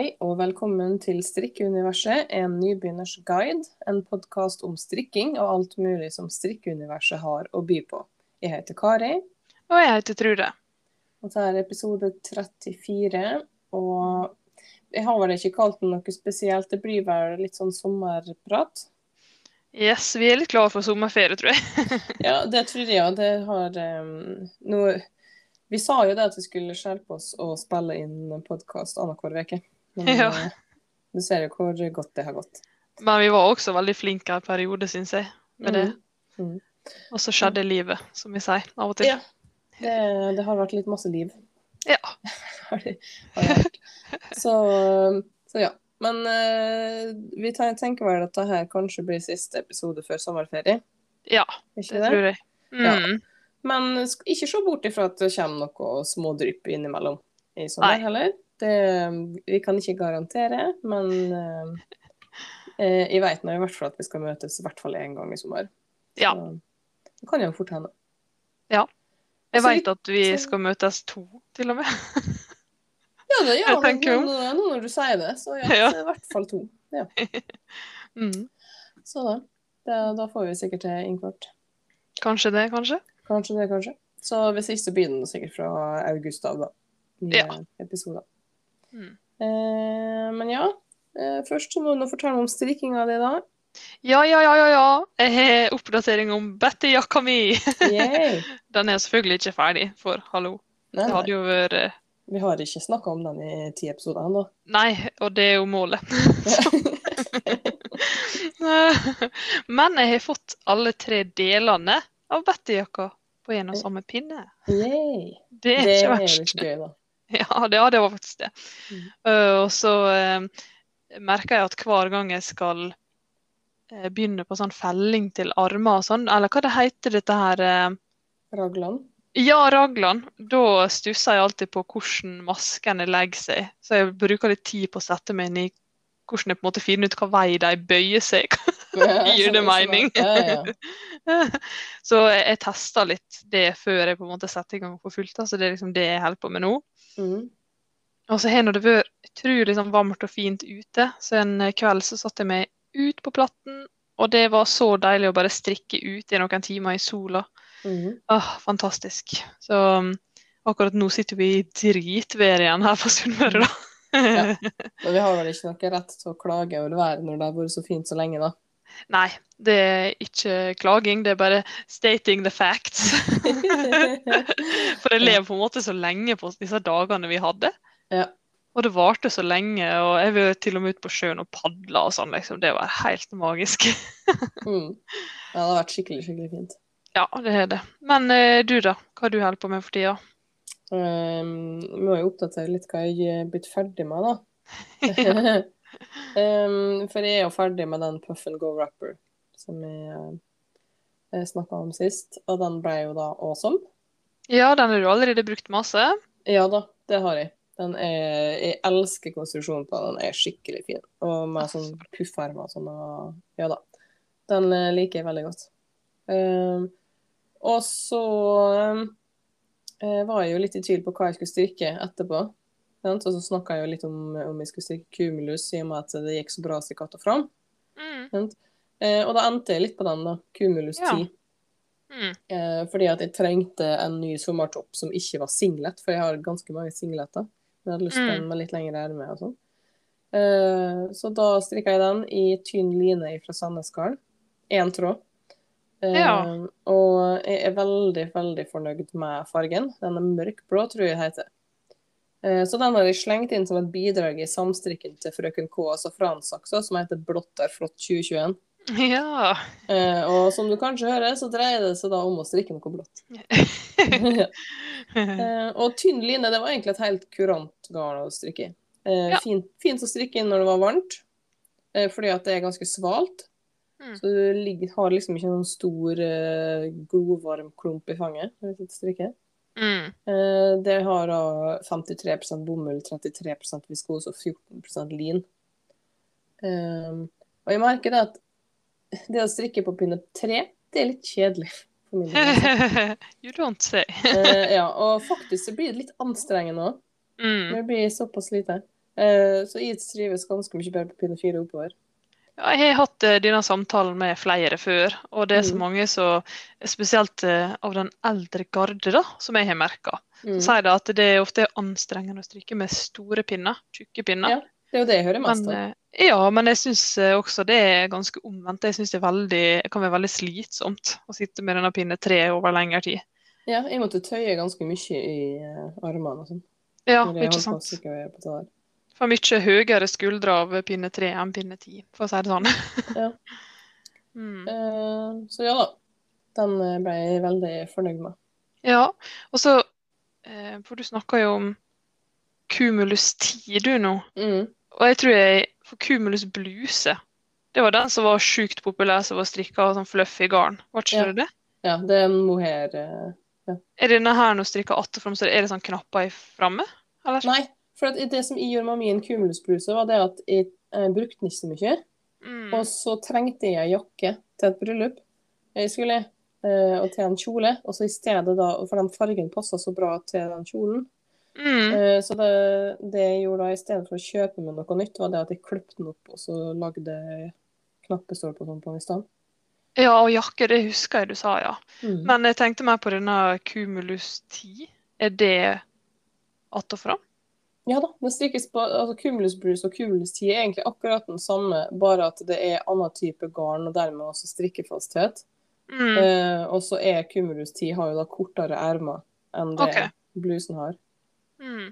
Hei og velkommen til Strikkeuniverset, en nybegynners guide. En podkast om strikking og alt mulig som strikkeuniverset har å by på. Jeg heter Kari, Og jeg heter Trude. og dette er episode 34. Og jeg har vel ikke kalt den noe spesielt, det blir vel litt sånn sommerprat. Yes, vi er litt klare for sommerferie, tror jeg. Ja, det tror jeg, ja. Det har um, noe Vi sa jo det at vi skulle skjerpe oss og spille inn podkast annenhver uke. Men Ja. eh, du ser jo hvor godt det har gått. Men vi var også veldig flinke en periode, syns jeg, med det. Mm. Og så skjedde livet, som vi sier av og til. Ja. Det, det har vært litt masse liv. Ja. har det, har det vært. Så, så ja. Men uh, vi tenker vel at dette kanskje blir siste episode før sommerferie. Ja, Ikke det det? tror jeg. Mm. Men ikke se bort ifra at det kommer noe smådrypp innimellom i sommer Nei. heller. Det, vi kan ikke garantere, men eh, eh, jeg vet nå i hvert fall at vi skal møtes i hvert fall én gang i sommer. Ja. Så det kan jo fort hende. Ja. Jeg veit vet at vi skal møtes to, til og med. Ja, det, tenker jo. nå, nå når du sier det, så ja, Ja. i hvert fall to. Ja. Mm. Så da. Det, da får vi sikkert til innkvart. Kanskje det, kanskje? Kanskje det, kanskje. Så hvis ikke så begynner den sikkert fra august av, da. Nye Ja. episoder. Mm. Eh, men ja. Eh, først så må du fortelle om strikkinga di, da. Ja, ja, ja, ja, ja. Jeg har oppdatering om Betty-jakka mi. Den er selvfølgelig ikke ferdig, for hallo. Nei, Det hadde jo vært eh, Vi har ikke snakka om den i ti episoder ennå. Nei, og det er jo målet. Men jeg har fått alle tre delene av Betty-jakka på en og samme pinne. Yay. Det er Det ikke er verst. litt gøy, da. Ja, det, ja, det var faktisk det. Mm. Uh, og så uh, merker jeg at hver gang jeg skal uh, begynne på sånn felling til armer og sånn, eller hva det heter dette her Ragland. Ja, raglan. Da stusser jeg alltid på hvordan maskene legger seg. Så jeg bruker litt tid på å sette meg inn i hvordan jeg på en måte finner ut hva vei de bøyer seg. Gir det mening? Ja, ja. Så jeg, jeg tester litt det før jeg på en måte setter i gang for fullt. Så det er liksom det jeg holder på med nå. Mm. Og så har det vært utrolig sånn varmt og fint ute, så en kveld så satte jeg meg ut på platten, og det var så deilig å bare strikke ut i noen timer i sola. Mm. Åh, fantastisk. Så um, akkurat nå sitter vi i dritvær igjen her på Sunnmøre, da. Ja. Men vi har vel ikke noe rett til å klage over været når det har vært så fint så lenge, da. Nei, det er ikke klaging, det er bare stating the facts. For jeg lever på en måte så lenge på disse dagene vi hadde. Ja. Og det varte så lenge, og jeg var til og med ute på sjøen og padla og sånn, liksom. Det var helt magisk. Mm. Ja, det har vært skikkelig, skikkelig fint. Ja, det er det. Men eh, du, da? Hva du holder på med for tida? Um, må jo oppdatere litt hva jeg er blitt ferdig med, da. um, for jeg er jo ferdig med den Puff and Go Wrapper som jeg, jeg snakka om sist, og den ble jo da awesome. Ja, den har du allerede brukt masse. Ja da, det har jeg. Den er, jeg elsker konstruksjonen på den. Den er skikkelig fin. Og med sånn puffermer og sånn. Ja da. Den eh, liker jeg veldig godt. Um, og så um, eh, var jeg jo litt i tvil på hva jeg skulle styrke etterpå. Og så snakka jeg jo litt om om jeg skulle strikke Cumulus, i og med at det gikk så bra som katt og fram. Mm. Eh, og da endte jeg litt på den, da. Cumulus Ja. 10. Mm. Eh, fordi at jeg trengte en ny sommertopp som ikke var singlet, for jeg har ganske mange singleter. Men jeg hadde lyst på Mm. en med litt lengre erme og sånn. Eh, så da strikka jeg den i tynn line fra Sandnesgarden. Én tråd. Ja. Og jeg er veldig, veldig fornøyd med fargen. Den er mørkblå, tror jeg det heter. Eh, Så den har de slengt inn som et bidrag i samstrikken til Frøken K, altså Fransaksa, som heter Blått er flott 2021. Ja. Eh, og som du kanskje hører, så dreier det seg da om å strikke noe blått. Eh, og tynn line, det var egentlig et helt kurant garn å strikke i. Eh, Ja. fint, fint å strikke inn når det var varmt, eh, fordi at det er ganske svalt. Mm. Så du ligger, har liksom ikke noen stor glovarm klump i fanget når du og strikker. Mm. Eh, det har da 53% bomull, 33% viskose og 14% lin. Eh, og jeg merker det at det å strikke på pinne tre, det er litt kjedelig. For min del, you don't say. Eh, ja, og faktisk så blir det litt anstrengende òg. Mm. Det blir såpass lite. Så jeg trives ganske mye bedre på pinne fire oppover. Ja, jeg har hatt eh, denne samtalen med flere før, og det er så Mm. mange som Spesielt eh, av den eldre garde, da, som jeg har merka. Mm. Så sier de at det er ofte anstrengende å stryke med store pinner, tjukke pinner. Ja, Det er jo det jeg hører mest om. eh, ja, men jeg syns også det er ganske omvendt. Jeg syns det veldig, kan være veldig slitsomt å sitte med denne pinne tre over lengre tid. Ja, jeg måtte tøye ganske mye i armene og sånn. Ja, ikke sant. For mye høyere skuldre av pinne tre enn pinne ti, for å si det sånn. Ja. mm. Uh, så ja da. Den eh, ble jeg veldig fornøyd med. Ja, og så uh, For du snakka jo om Cumulus 10 du nå. Mm. Og jeg tror jeg For Cumulus bluse, det var den som var sjukt populær, som var strikka av sånn fluffy garn. Var ikke Ja. det det? Ja, det er en mohair eh, Er denne her nå strikka attefram, så er det sånn knapper i framme? Eller? Nei, for at det som jeg gjorde med min kumulusbluse, var det at jeg eh, brukte den ikke så mye. Mm. Og så trengte jeg jakke til et bryllup. Jeg skulle, eh, og til en kjole. Og så i stedet da, For den fargen passa så bra til den kjolen. Mm. Eh, så det, det jeg gjorde da, i stedet for å kjøpe meg noe nytt, var det at jeg kløpte den opp og så lagde knappestolper sånn på den i stedet. Ja, og jakke, det husker jeg du sa, ja. Mm. Men jeg tenkte mer på denne Cumulus 10. Er det att og fram? Ja da, det strikkes på altså Cumulus Bruce og Cumulus 10 er egentlig akkurat den samme, bare at det er annen type garn og dermed også strikkefasthet. Mm. Eh, og så er Cumulus 10 har jo da kortere ermer enn det okay. blusen har. Mm.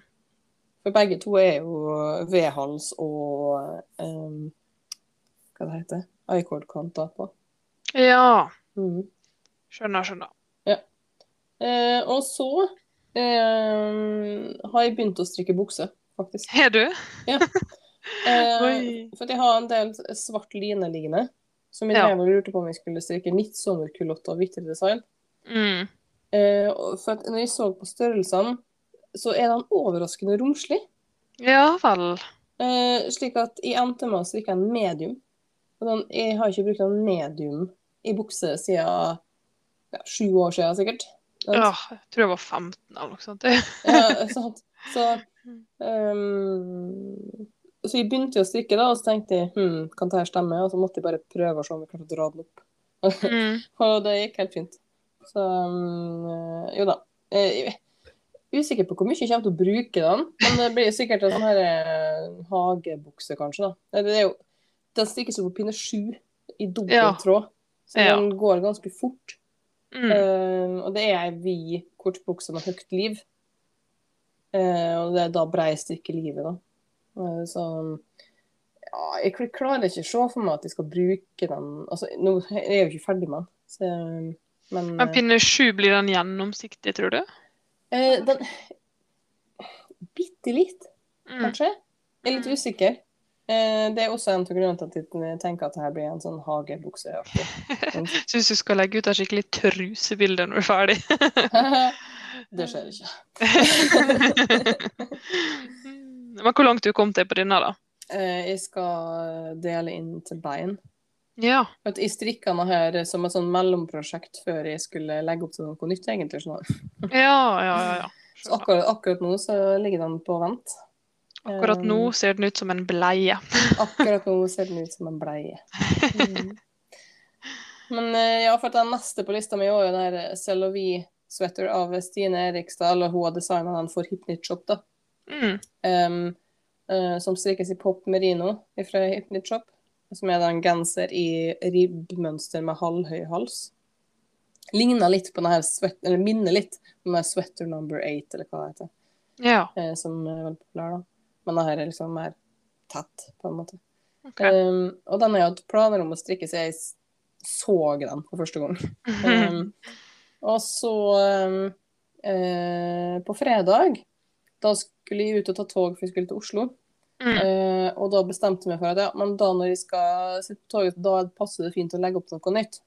For begge to er jo V-hals og um, hva det heter I-cord-kanter på. Ja. Mm. Skjønner, skjønner. Eh, og så eh, har jeg begynt å strikke bukse, faktisk. Har du? Eh, for jeg har en del svart line liggende, som jeg Ja. lurte på om jeg skulle strikke midtsommerkulotte av hvitere design. Mm. Eh, for når jeg så på størrelsene, så er den overraskende romslig. Ja vel. Eh, slik at jeg endte med å strikke en medium. Og den, jeg har ikke brukt en medium i bukse siden ja, sju år siden, sikkert. Ja, jeg tror jeg var 15 eller noe sånt. Ja, sant. Så, um, så jeg begynte jo å strikke, da, og så tenkte jeg hm, kan dette stemme? Og så måtte jeg bare prøve å se om vi klarte å dra den opp. Mm. og det gikk helt fint. Så um, jo da. Jeg er usikker på hvor mye jeg kommer til å bruke den, men det blir sikkert en sånn her eh, hagebukse, kanskje. da. Det er jo, Den strikkes jo på pinne sju i dobbelt Ja. så Ja. den går ganske fort. Mm. Eh, og det er ei vid kortbukse med høyt liv. Uh, og det er da brei strikkelivet, da. Uh, så ja, jeg klarer ikke å se for meg at jeg skal bruke den Altså, nå er jeg jo ikke ferdig med den, så, men Men pinne sju, blir den gjennomsiktig, tror du? Uh, den Bitte litt, Mm. kanskje. Jeg er litt usikker. Eh, det er også en av grunnene til at jeg tenker at dette blir en sånn hagebukseaktig. Syns du skal legge ut et skikkelig trusebilde når du er ferdig. det skjer ikke. Men hvor langt du kom til på denne, da? Eh, jeg skal dele inn til bein. Ja. For at Jeg strikka den her som et sånn mellomprosjekt før jeg skulle legge opp til noe nytt, egentlig. Sånn. Ja, ja, ja. ja. Så akkurat, akkurat nå så ligger den på vent. Akkurat nå ser den ut som en bleie. Akkurat nå ser den ut som en bleie. Mm. Men eh, ja, for den neste på lista mi var jo den Celovi sweater av Stine Erikstad, eller hun har designa den for Hypnitshop, da. Mm. Um, uh, som strikkes i pop merino fra Hypnitshop. Som er en genser i ribbmønster med halvhøy hals. Ligner litt på den her sweat, eller minner litt om den her sweater number eight, eller hva det heter. Ja. Uh, som er veldig populær, da. Men det her er liksom mer tett, på en måte. Okay. Um, og den har jeg hatt planer om å strikke, så jeg så den for første gang. Um, og så um, uh, På fredag, da skulle jeg ut og ta tog, for jeg skulle til Oslo. Mm. Uh, og da bestemte jeg meg for at ja, men da når jeg skal sitte på toget, da passer det fint å legge opp noe nytt.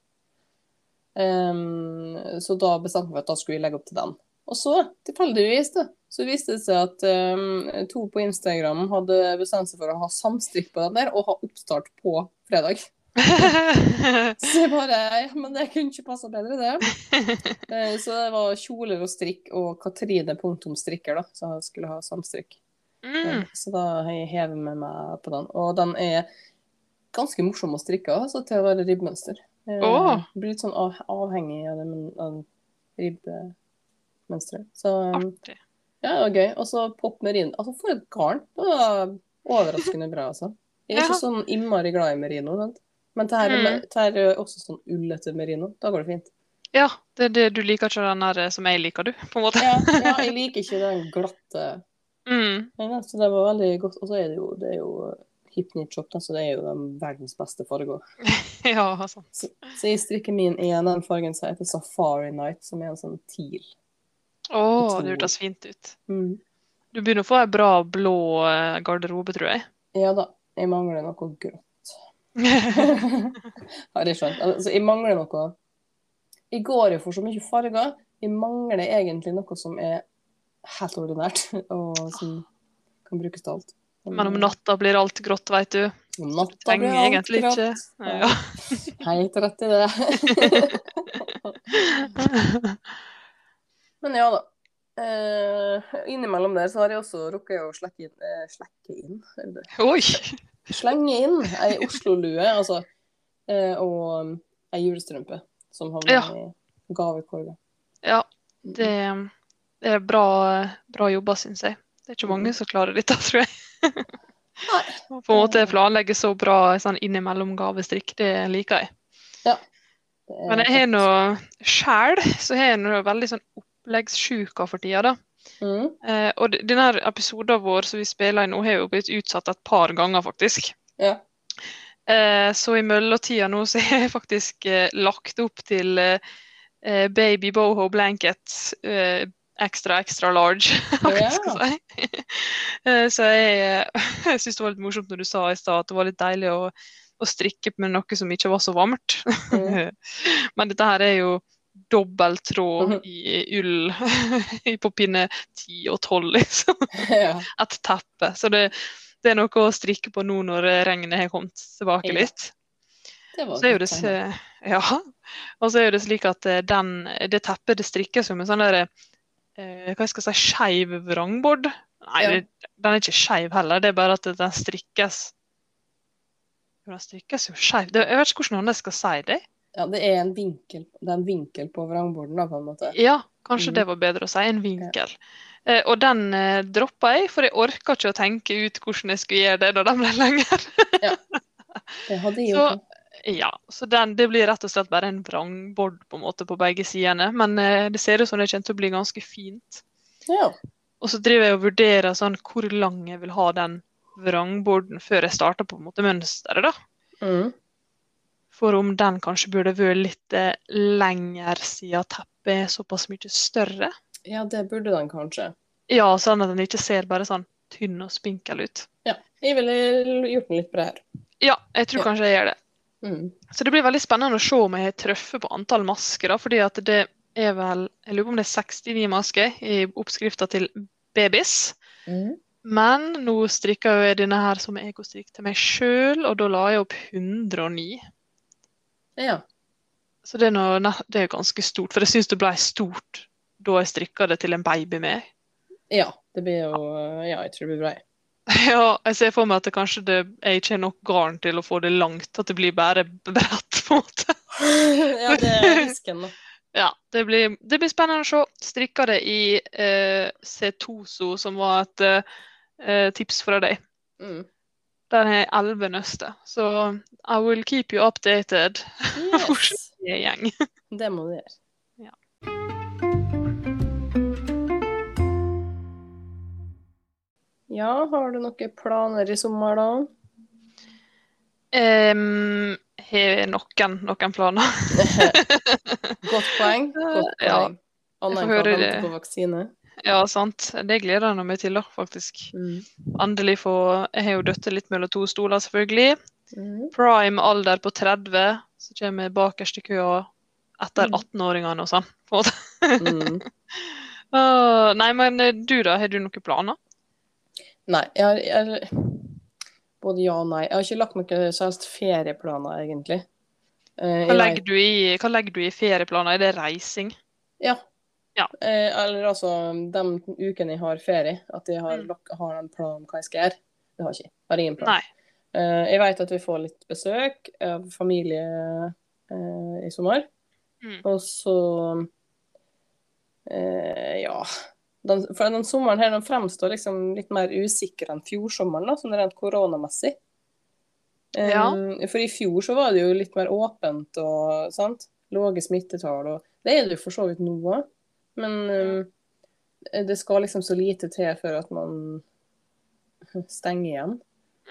Um, så da bestemte jeg meg for at da skulle jeg legge opp til den. Og så, tilfeldigvis, da, så viste det seg at um, to på Instagram hadde bestemt seg for å ha samstrikk på den der, og ha oppstart på fredag. Så jeg bare Ja, men det kunne ikke passa bedre, det. Eh, så det var kjoler og strikk og Katrine punktum strikker, da, som skulle ha samstrikk. Mm. Så da har jeg hevet med meg på den. Og den er ganske morsom å strikke altså, til å være ribbmønster. Eh, Åh. Blir litt sånn av, avhengig av det men- av ribbmønsteret. Så um, Artig. ja, det var gøy. Og så pop merino. Altså, for et garn! Det var overraskende bra, altså. Jeg er Ja. ikke sånn innmari glad i merino, sant? men det her, er- Mm. det her er også sånn ullete merino. Da går det fint. Ja, det er det du liker ikke den der som jeg liker, du, på en måte. Ja, ja jeg liker ikke den glatte Mm. Ja, så det var veldig godt. Og så er det jo, det er jo hip shop, så det er jo den verdens beste farger. Ja, sant. Så, så jeg strikker min ene, den fargen som heter Safari Night, som er en sånn teal. Å, det hørtes fint ut. Mm. Du begynner å få ei bra blå eh, garderobe, tror jeg. Ja da, jeg mangler noe grått. Har jeg skjønt. Altså, jeg mangler noe Jeg går jo for så mye farger. Jeg mangler egentlig noe som er helt ordinært, og som kan brukes til alt. Men om natta blir alt grått, veit du. Om natta blir alt grått. ikke. Ja. Helt rett i det. Men ja da. Eh, innimellom der så har jeg også rukket å slekke inn, eh, slekke inn det det? Oi! Slenge inn ei Oslo-lue altså, eh, og um, ei julestrømpe som havner Ja. i gavekorga. Ja, det, det er bra, bra jobba, syns jeg. Det er ikke mange som klarer dette, tror jeg. Nei. På en måte planlegge så bra sånn innimellom gavestrikk, det liker jeg. Det er Men jeg har nå sjæl så har jeg nå veldig sånn oppleggssjuka for tida, da. mm. Eh, og denne episoden vår som vi spiller i nå, har jo blitt utsatt et par ganger, faktisk. Ja. Eh, så i mellomtida nå så har jeg faktisk eh, lagt opp til eh, baby boho blanket eh, extra, extra large. hva Ja. si. Eh, så jeg, jeg syns det var litt morsomt når du sa i stad at det var litt deilig å, å strikke med noe som ikke var så varmt. Mm. Men dette her er jo dobbelttråd tråd i ull på pinne 10 og 12, liksom. ja. Et teppe. Så det, det er noe å strikke på nå når regnet har kommet tilbake litt. Det var Så er jo det, ja. Og så er jo det slik at eh, den, det teppet det strikkes jo med sånn der eh, Hva skal jeg si skeiv vrangbord. Nei, Ja. det, den er ikke skeiv heller, det er bare at den strikkes Jo, Den strikkes jo skeiv. Jeg vet ikke hvordan jeg skal si det. Ja, det er en vinkel, er en vinkel på vrangborden, da, på en måte. Ja, kanskje mm. det var bedre å si. En vinkel. Eh, og den eh, droppa jeg, for jeg orka ikke å tenke ut hvordan jeg skulle gjøre det da den ble lenger. Det hadde jeg Så- gjort. Ja, så den, det blir rett og slett bare en vrangbord på en måte på begge sidene. Men eh, det ser ut som det kommer til å bli ganske fint. Ja. Og så driver jeg og vurderer sånn hvor lang jeg vil ha den vrangborden før jeg starter på en måte mønsteret, da. Mm. For om den kanskje burde vært litt eh, lenger siden teppet er såpass mye større. ja, det burde den kanskje. Ja, sånn at den ikke ser bare sånn tynn og spinkel ut. Ja. Jeg ville gjort den litt bredere. Ja, jeg tror Ja. kanskje jeg gjør det. Mm. Så det blir veldig spennende å se om jeg har truffet på antall masker. da, fordi at det er vel Jeg lurer på om det er 69 masker i oppskrifta til Babys. Mm. Men nå strikker jeg denne her som ekostrikk til meg sjøl, og da la jeg opp 109. Ja. Så det er, noe, det er ganske stort, for jeg syns det ble stort da jeg strikka det til en baby med. ja. Det blir jo Ja, jeg tror det blir bra. Ja, jeg ser for meg at det kanskje det, jeg ikke har nok garn til å få det langt, at det blir bare bredt, på en måte. ja, det er risken, da. Ja, det blir, det blir spennende å se. Strikka det i eh, Cetoso, som var et eh, tips fra deg. Mm. Der har jeg elleve nøster. Så I will keep you updated. Yes. Er gjeng. Det må du gjøre. Ja. Ja, har du noen planer i sommer, da? Um, har noen noen planer? Godt poeng. Godt Ja, poeng. Annet får enn å vente det. på vaksine. Ja, sant. Det gleder jeg meg til, da, faktisk. Endelig få Jeg har jo dødd litt mellom to stoler, selvfølgelig. Mm. Prime alder på 30, så kommer jeg bakerst i køa etter Mm. 18-åringene og sånn. Mm. uh, nei, men eh, du da, har du noen planer? Nei, jeg jeg, Både ja og nei. Jeg har ikke lagt noen særlig ferieplaner, egentlig. Uh, Hva legger, du i, hva legger du i ferieplaner? Er det reising? Ja. Ja. Eh, eller altså de ukene jeg har ferie, at jeg har, Mm. har en plan om hva jeg skal gjøre. Det har jeg ikke. Har ingen plan. Eh, jeg vet at vi får litt besøk av familie eh, i sommer. Mm. Og så eh, Ja. Den, for den sommeren her den fremstår liksom litt mer usikker enn fjorsommeren, da, sånn rent koronamessig. Eh, Ja. For i fjor så var det jo litt mer åpent og sant. Lave smittetall og Det er det jo for så vidt nå òg. Men um, det skal liksom så lite til før at man stenger igjen.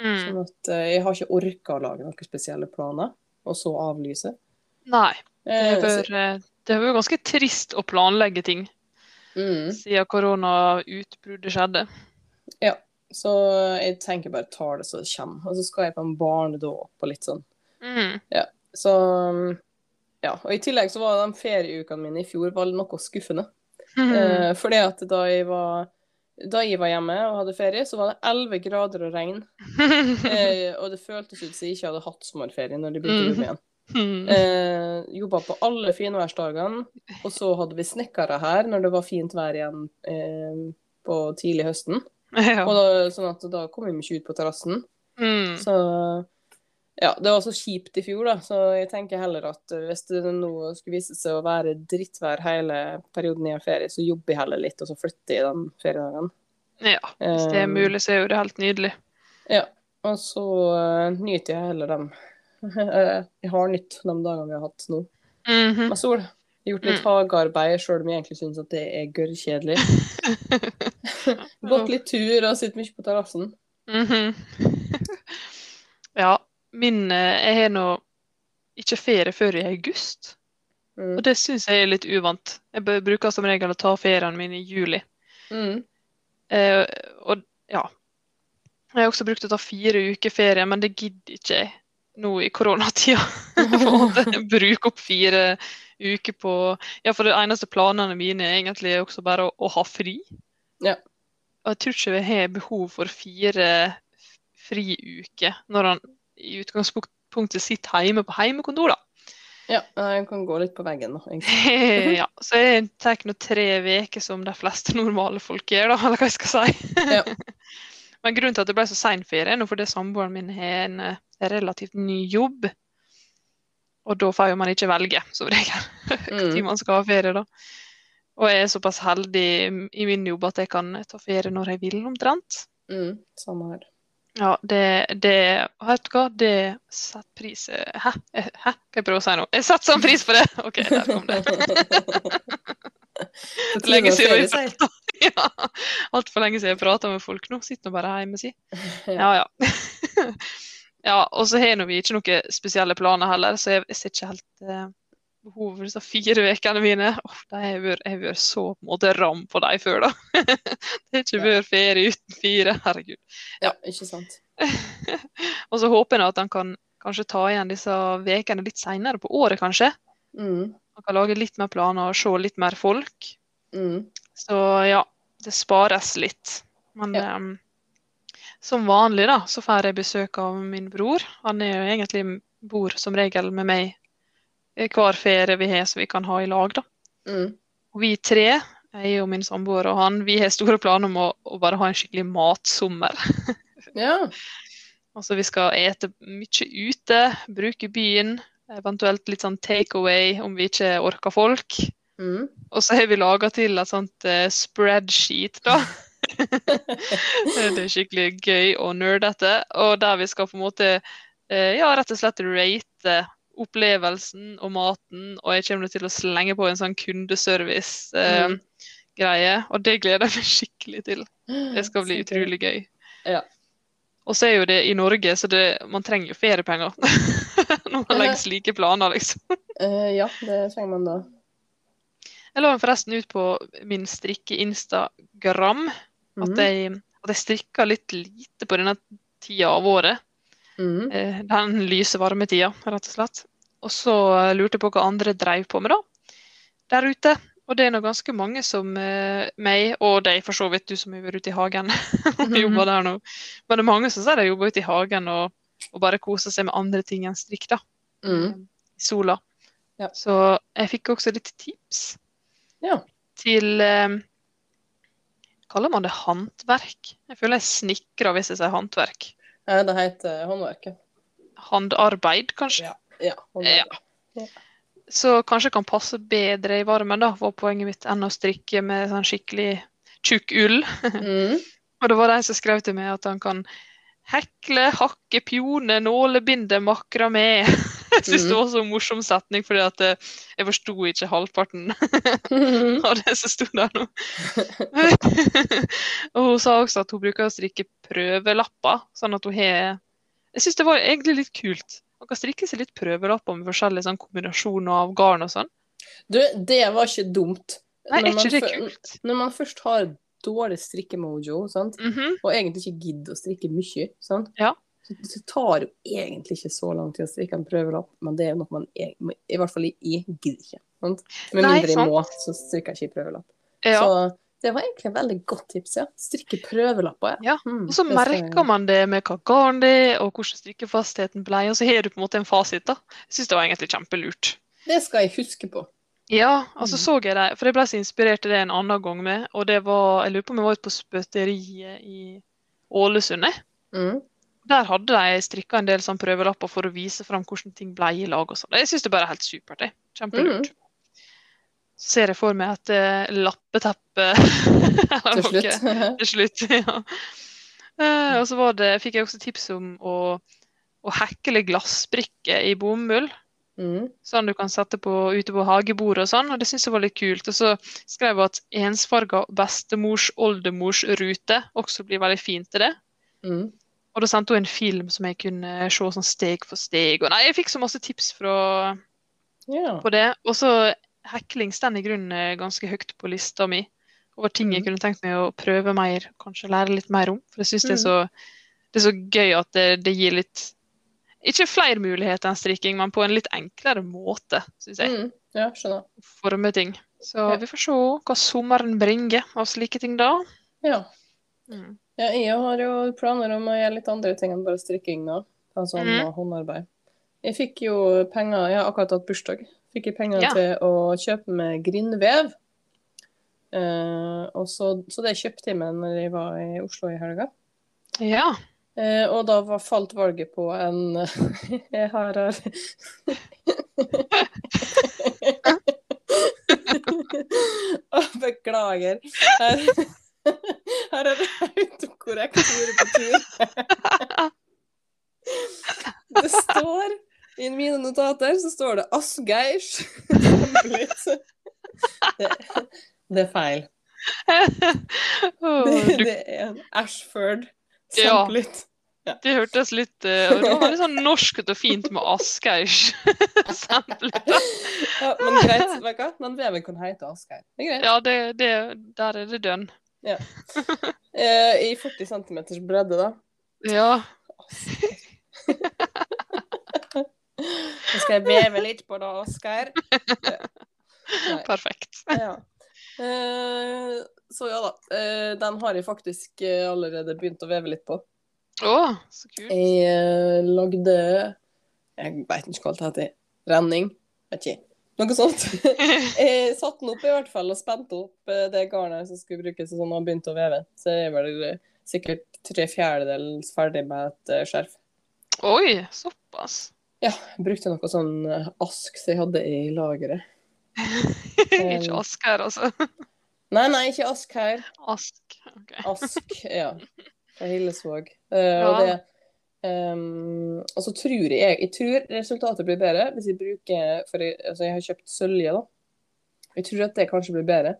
Mm. Sånn at uh, jeg har ikke orka å lage noen spesielle planer, og så avlyse. Nei. Det eh, det er jo ganske trist å planlegge ting mm, siden koronautbruddet skjedde. ja. Så jeg tenker bare tar det så det kommer. Og så skal jeg på en barnedåp og litt sånn. Mm. Så ja. Og i tillegg så var de ferieukene mine i fjor var noe skuffende. Mm. Eh, fordi at da jeg var da jeg var hjemme og hadde ferie, så var det 11 grader og regn. Eh, og det føltes ut som jeg ikke hadde hatt sommerferie når de begynte å jobbe igjen. Mm. Eh, jobba på alle finværsdagene. Og så hadde vi snekkere her når det var fint vær igjen eh, på tidlig høsten. ja. Og da, sånn at da kom vi ikke ut på terrassen. Mm. Så ja, det var så kjipt i fjor, da. Så jeg tenker heller at hvis det nå skulle vise seg å være drittvær hele perioden jeg har ferie, så jobber jeg heller litt, og så flytter jeg de feriedagene. ja. Hvis det er Eh, mulig, så er jo det helt nydelig. Ja. Og så uh, nyter jeg heller dem. Eh, jeg har nytt de dagene vi har hatt nå. Mhm. med sol. Gjort litt hagearbeid, sjøl om jeg egentlig syns at det er gørrkjedelig. Gått litt tur og sittet mye på terrassen. Mhm. ja, min eh, Jeg har nå ikke ferie før i august, Mm. og det syns jeg er litt uvant. Jeg bruker som regel å ta feriene mine i juli. Mm. Eh, og ja. Jeg har også brukt å ta fire uker ferie, men det gidder ikke jeg nå i koronatida. Bruke opp fire uker på Ja, for de eneste planene mine er egentlig også bare å, å ha fri. Ja. Og jeg tror ikke vi har behov for fire friuker når han i utgangspunktet sitter hjemme på hjemmekontor, da. Ja, jeg kan gå litt på veggen nå. ja, så jeg tar nå tre uker som de fleste normale folk gjør, da, eller hva jeg skal si. Ja. Men grunnen til at det ble så sein ferie, er fordi samboeren min har en eh, relativt ny jobb. Og da får jo man ikke velge, som regel, når Mm. man skal ha ferie, da. Og jeg er såpass heldig i min jobb at jeg kan ta ferie når jeg vil, omtrent. Mm. Samme her. Ja, det, det Vet du hva, det setter pris Hæ? Eh, Hæ? Hva jeg prøver å si nå? Jeg setter sånn pris på det! OK, der kom det. Lenge siden vi sier. ja, Altfor lenge siden jeg prata med folk nå. Sitter nå bare hjemme, si. Ja. Ja, ja. og så har vi ikke noen spesielle planer heller, så jeg, jeg ser ikke helt eh, behovet for disse fire ukene mine. Oh, jeg har vært så på en måte ram på dem før, da. det har ikke Ja. vært ferie uten fire, herregud. ja, ikke sant. og så håper nå at han kan kanskje ta igjen disse ukene litt seinere på året, kanskje. Mm. Han kan lage litt mer planer og se litt mer folk. Mm. Så ja, det spares litt. Men Ja. um, som vanlig, da, så får jeg besøk av min bror. Han er jo egentlig bor som regel med meg hver ferie vi har, som vi kan ha i lag, da. Mm. Og vi tre, jeg og min samboer og han, vi har store planer om å, å bare ha en skikkelig matsommer. Ja. Altså vi skal ete mye ute, bruke byen, eventuelt litt sånn take away om vi ikke orker folk. Mm. Og så har vi laga til et sånt uh, spreadsheet, da. det er skikkelig gøy og nerdete. Og der vi skal på en måte eh, ja, rett og slett rate opplevelsen og maten. Og jeg kommer til å slenge på en sånn kundeservice-greie. Mm. og det gleder jeg meg skikkelig til. Det skal bli utrolig gøy. Ja. Og så er jo det i Norge, så det, man trenger jo feriepenger. Når man legger slike planer, liksom. uh, ja, det trenger man da. Jeg la den forresten ut på min strikke-instagram. At, Mhm. jeg, at jeg strikker litt lite på denne tida av året. Mhm. Eh, Den lyse varmetida, rett og slett. Og så eh, lurte jeg på hva andre dreiv på med, da. Der ute. Og det er nå ganske mange som eh, meg, og deg for så vidt, du som vært ute i hagen og jobber der nå. Men det er mange som sier de jobber ute i hagen og, og bare koser seg med andre ting enn strikk, da. Mm. I sola. Ja. Så jeg fikk også litt tips Ja. til eh, Kaller man det håndverk? Jeg føler jeg snikrer hvis jeg sier håndverk. Ja, det heter håndverket. Håndarbeid, kanskje. Ja. Ja. Ja. Så kanskje kan passe bedre i varmen, da, var poenget mitt, enn å strikke med sånn skikkelig tjukk ull. Mm. Og det var de som skrev til meg at han kan hekle, hakke, pjone, nålebinde, makramé. Jeg syns det Mhm. var så morsom setning, fordi at eh, jeg forsto ikke halvparten av det som sto der nå. og hun sa også at hun bruker å strikke prøvelapper, sånn at hun har Jeg syns det var egentlig litt kult. Man kan strikke seg litt prøvelapper med forskjellige sånn, kombinasjoner av garn og sånn. Du, det var ikke dumt. Nei, Når man ikke det? Når man først har dårlig strikkemojo, sant? Mhm. og egentlig ikke gidder å strikke mye, sant? Ja. Så, det tar jo egentlig ikke så lang tid å strikke en prøvelapp, men det er noe man er, i hvert fall jeg gidder ikke. Sant? Med mindre jeg må, så strikker jeg ikke prøvelapp. Ja. Så det var egentlig et veldig godt tips, ja. Strikke prøvelapper, Ja, ja. Og så merker man det med hva garn det er, og hvordan strikkefastheten ble, og så har du på en måte en fasit. da. Jeg syns det var egentlig kjempelurt. Det skal jeg huske på. Ja, og så Mhm. så jeg det, for jeg ble så inspirert til det en annen gang med, og det var Jeg lurer på om jeg var ute på spøteriet i Ålesund. Mm. Der hadde de strikka en del sånn prøvelapper for å vise fram hvordan ting ble i lag og sånn. Jeg syns det bare er helt supert. det. Kjempelurt. Mhm. Ser jeg for meg et eh, lappeteppe Til slutt. til slutt. ja. Eh, og så var det, fikk jeg også tips om å, å hekle glassbrikker i bomull. Mm. Sånn du kan sette på, ute på hagebordet og sånn. Og det syns jeg var litt kult. Og så skrev jeg at ensfarga bestemors oldemors rute også blir veldig fint til det. Mm. Og da sendte hun en film som jeg kunne se sånn steg for steg. Og nei, jeg fikk så masse tips fra, yeah. på det. Og så hekling står i grunnen eh, ganske høyt på lista mi over ting jeg Mhm. kunne tenkt meg å prøve mer, kanskje lære litt mer om. For jeg syns det, Mhm. så- det er så gøy at det, det gir litt Ikke flere muligheter enn strikking, men på en litt enklere måte, syns jeg. Mm. Ja, skjønner. Forme ting. Så Ja. vi får se hva sommeren bringer av slike ting da. Ja. Mm. ja. Jeg har jo planer om å gjøre litt andre ting enn bare strikking nå. Altså mm. håndarbeid. Jeg fikk jo penger Jeg har akkurat hatt bursdag. Fikk jeg penger Ja. til å kjøpe med grindvev. Eh, så, så det kjøpte jeg meg når jeg var i Oslo i helga. Ja. Eh, og da var, falt valget på en Jeg har her Beklager. Her, her er det autokorrekt ord på tur. Det står I mine notater så står det Asgeirs. Det, det er feil. Det, du, det er en Ashford Ja. Ja. det hørtes litt uh, Det var litt sånn norsk og fint med Asgeirs stempel. Ja, men greit, vet du hva? Den veven kan hete. Det er greit. Ja, det, det, der er det dønn. Eh, I 40 cm bredde, da. Ja. Nå skal jeg beve litt på det, Oskar. Perfekt. Ja. Eh, så ja da. Eh, den har jeg faktisk eh, allerede begynt å veve litt på. Å, så kult. Jeg lagde Jeg veit ikke hva det heter. Renning? Vet ikke. Noe sånt. jeg satte den opp i hvert fall og spente opp det garnet som skulle brukes, og sånn, og begynte å veve. Så jeg er eh, sikkert tre fjerdedels ferdig med et skjerf. Oi, såpass. Ja, jeg brukte noe sånn eh, ask som jeg hadde i lageret. Ikke ask her, altså. Nei, nei, ikke ask her. Ask. ok. Ask, ja. Fra Hillesvåg. Eh, og det um, Og så tror jeg Jeg tror resultatet blir bedre hvis jeg bruker For jeg, altså jeg har kjøpt sølje, da. Jeg tror at det kanskje blir bedre.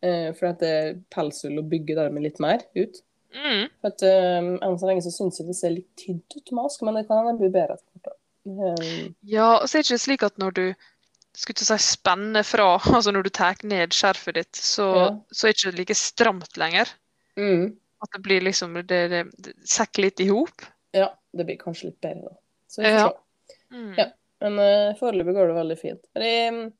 Uh, for at det er pelsull og bygger dermed litt mer ut. Mm. For at um, Enn så lenge så syns jeg det ser litt tynt ut med ask, men det kan hende bli bedre etter Ehm, Ja, og så er det ikke slik at når du skulle ikke si spenner fra, altså når du tar ned skjerfet ditt, så, Ja. så er det ikke like stramt lenger. mm, At det blir liksom Det, det, det sekker litt i hop. ja, det blir kanskje litt bedre, da. Så vi får Ja. se. Mm. Ja. Men uh, foreløpig går det veldig fint. Men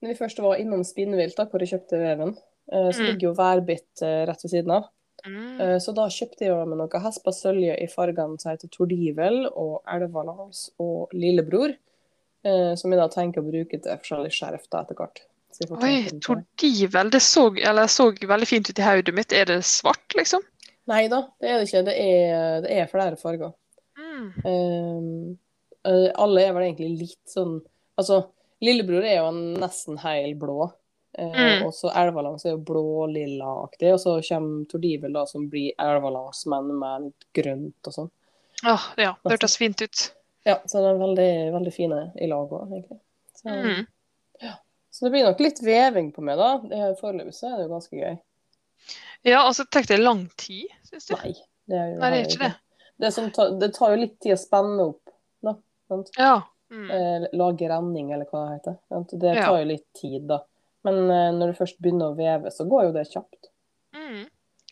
når vi først var innom Spinnvilt, da, hvor jeg kjøpte veven, uh, så Mm. ligger jo værbitt uh, rett ved siden av. Mm. Eh, så da kjøpte jeg meg med noe hespasølje i fargene som heter Tordivel og Elvalans og Lillebror. eh, som jeg da tenker å bruke til forskjellige skjerf etter hvert. Oi, tordivel. Det så, eller, så veldig fint ut i hodet mitt. Er det svart, liksom? Nei da, det er det ikke. Det er, det er flere farger. Mm. Eh, alle er vel egentlig litt sånn Altså, lillebror er jo nesten heil blå. Eh, Mm. Og så elvalangs er jo blå-lilla-aktig. Og så kommer tordivel, da, som blir elvalangs, men med litt grønt og sånn. Åh, ja, det hørtes fint ut. Ja, så de er veldig, veldig fine i lag òg, egentlig. Så, Mm. så det blir nok litt veving på meg, da. Det- Foreløpig så er det jo ganske gøy. Ja, altså så tar det lang tid, syns du? Nei, det jo, Nei, det er ikke det. Det, som tar, det tar jo litt tid å spenne opp, da. Sant? Ja. Mm. Eh, lage renning, eller hva det heter. Sant? Det Ja. tar jo litt tid, da. Men eh, når du først begynner å veve, så går jo det kjapt. Mm.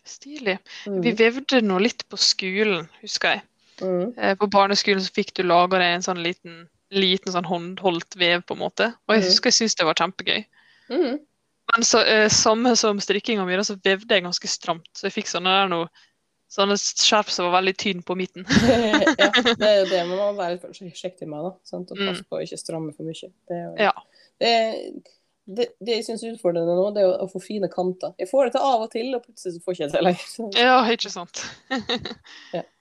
Stilig. Mm. Vi vevde nå litt på skolen, husker jeg. Mm. Eh, På barneskolen så fikk du laga deg en sånn liten, liten sånn håndholdt vev, på en måte. Og jeg Mhm. husker jeg syntes det var kjempegøy. Mm. Men så, eh, samme som strikkinga mi, så vevde jeg ganske stramt. Så jeg fikk sånne der noe Sånne skjerp som var veldig tynne på midten. ja, det er jo det man må være litt forsiktig med, da. Sant? Og Mm. passe på å ikke stramme for mye. Det, er jo, Ja. det, det, det jeg syns er utfordrende nå, det er å få fine kanter. Jeg får det til av og til, og plutselig så får jeg ikke det lenger. Ja, ikke sant.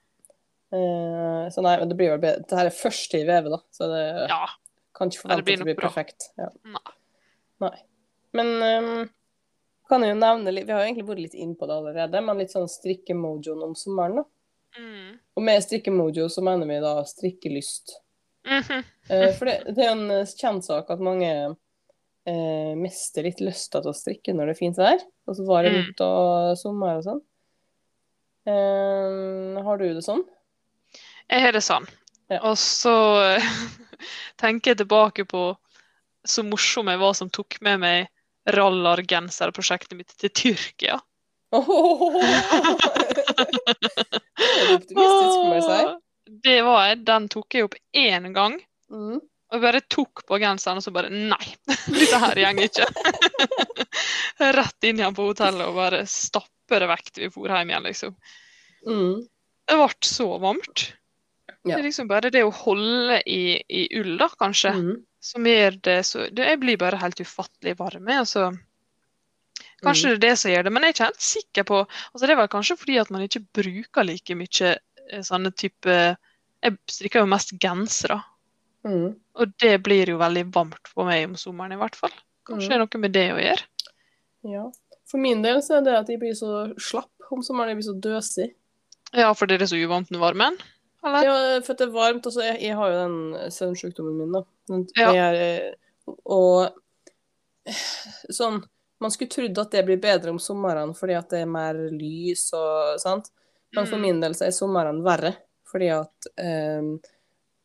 Eh, så nei, men det blir vel bedre. Dette er første i vevet, da, så det Ja. kan ikke forventes forvente at det blir bra. perfekt. Ja. Nei. Nei. Men um, kan jeg jo nevne litt Vi har jo egentlig vært litt inn på det allerede, men litt sånn strikkemojoen om sommeren, da. Mm. Og med strikkemojo så mener vi da strikkelyst. Mm -hmm. uh, for det, det er en eh, kjent sak at mange eh, mestre litt lysta til å strikke når det er fint vær. Og så varer Mm. ut og sommer og sånn. Eh, har du det sånn? Jeg har det sånn. Ja. Og så tenker jeg tilbake på så morsom jeg var som tok med meg rallargenserprosjektet mitt til Tyrkia. det optimistisk, må jeg si. Det var jeg. Den tok jeg opp én gang. Mm. Og bare tok på genseren og så bare Nei, dette her går ikke. Rett inn igjen på hotellet og bare stappe det vekk til vi for hjem igjen, liksom. Mm. Det ble så varmt. Ja. Det er liksom bare det å holde i, i ull, da, kanskje, Mm. som gjør det så det, Jeg blir bare helt ufattelig varm. Altså. Kanskje Mm. det er det som gjør det, men jeg er ikke helt sikker på altså Det er vel kanskje fordi at man ikke bruker like mye eh, sånne type Jeg strikker jo mest gensere, Mm. og det blir jo veldig varmt for meg om sommeren, i hvert fall. Kanskje det er noe med det å gjøre. Ja. For min del så er det at jeg blir så slapp om sommeren. Jeg blir så døsig. Ja, fordi det er så uvant med varmen? Eller? Ja, for det er varmt. Altså, jeg, jeg har jo den søvnsykdommen min, da. Den, Ja. jeg og sånn Man skulle trodd at det blir bedre om sommeren fordi at det er mer lys og sant. Men for Mm. min del så er sommeren verre fordi at eh,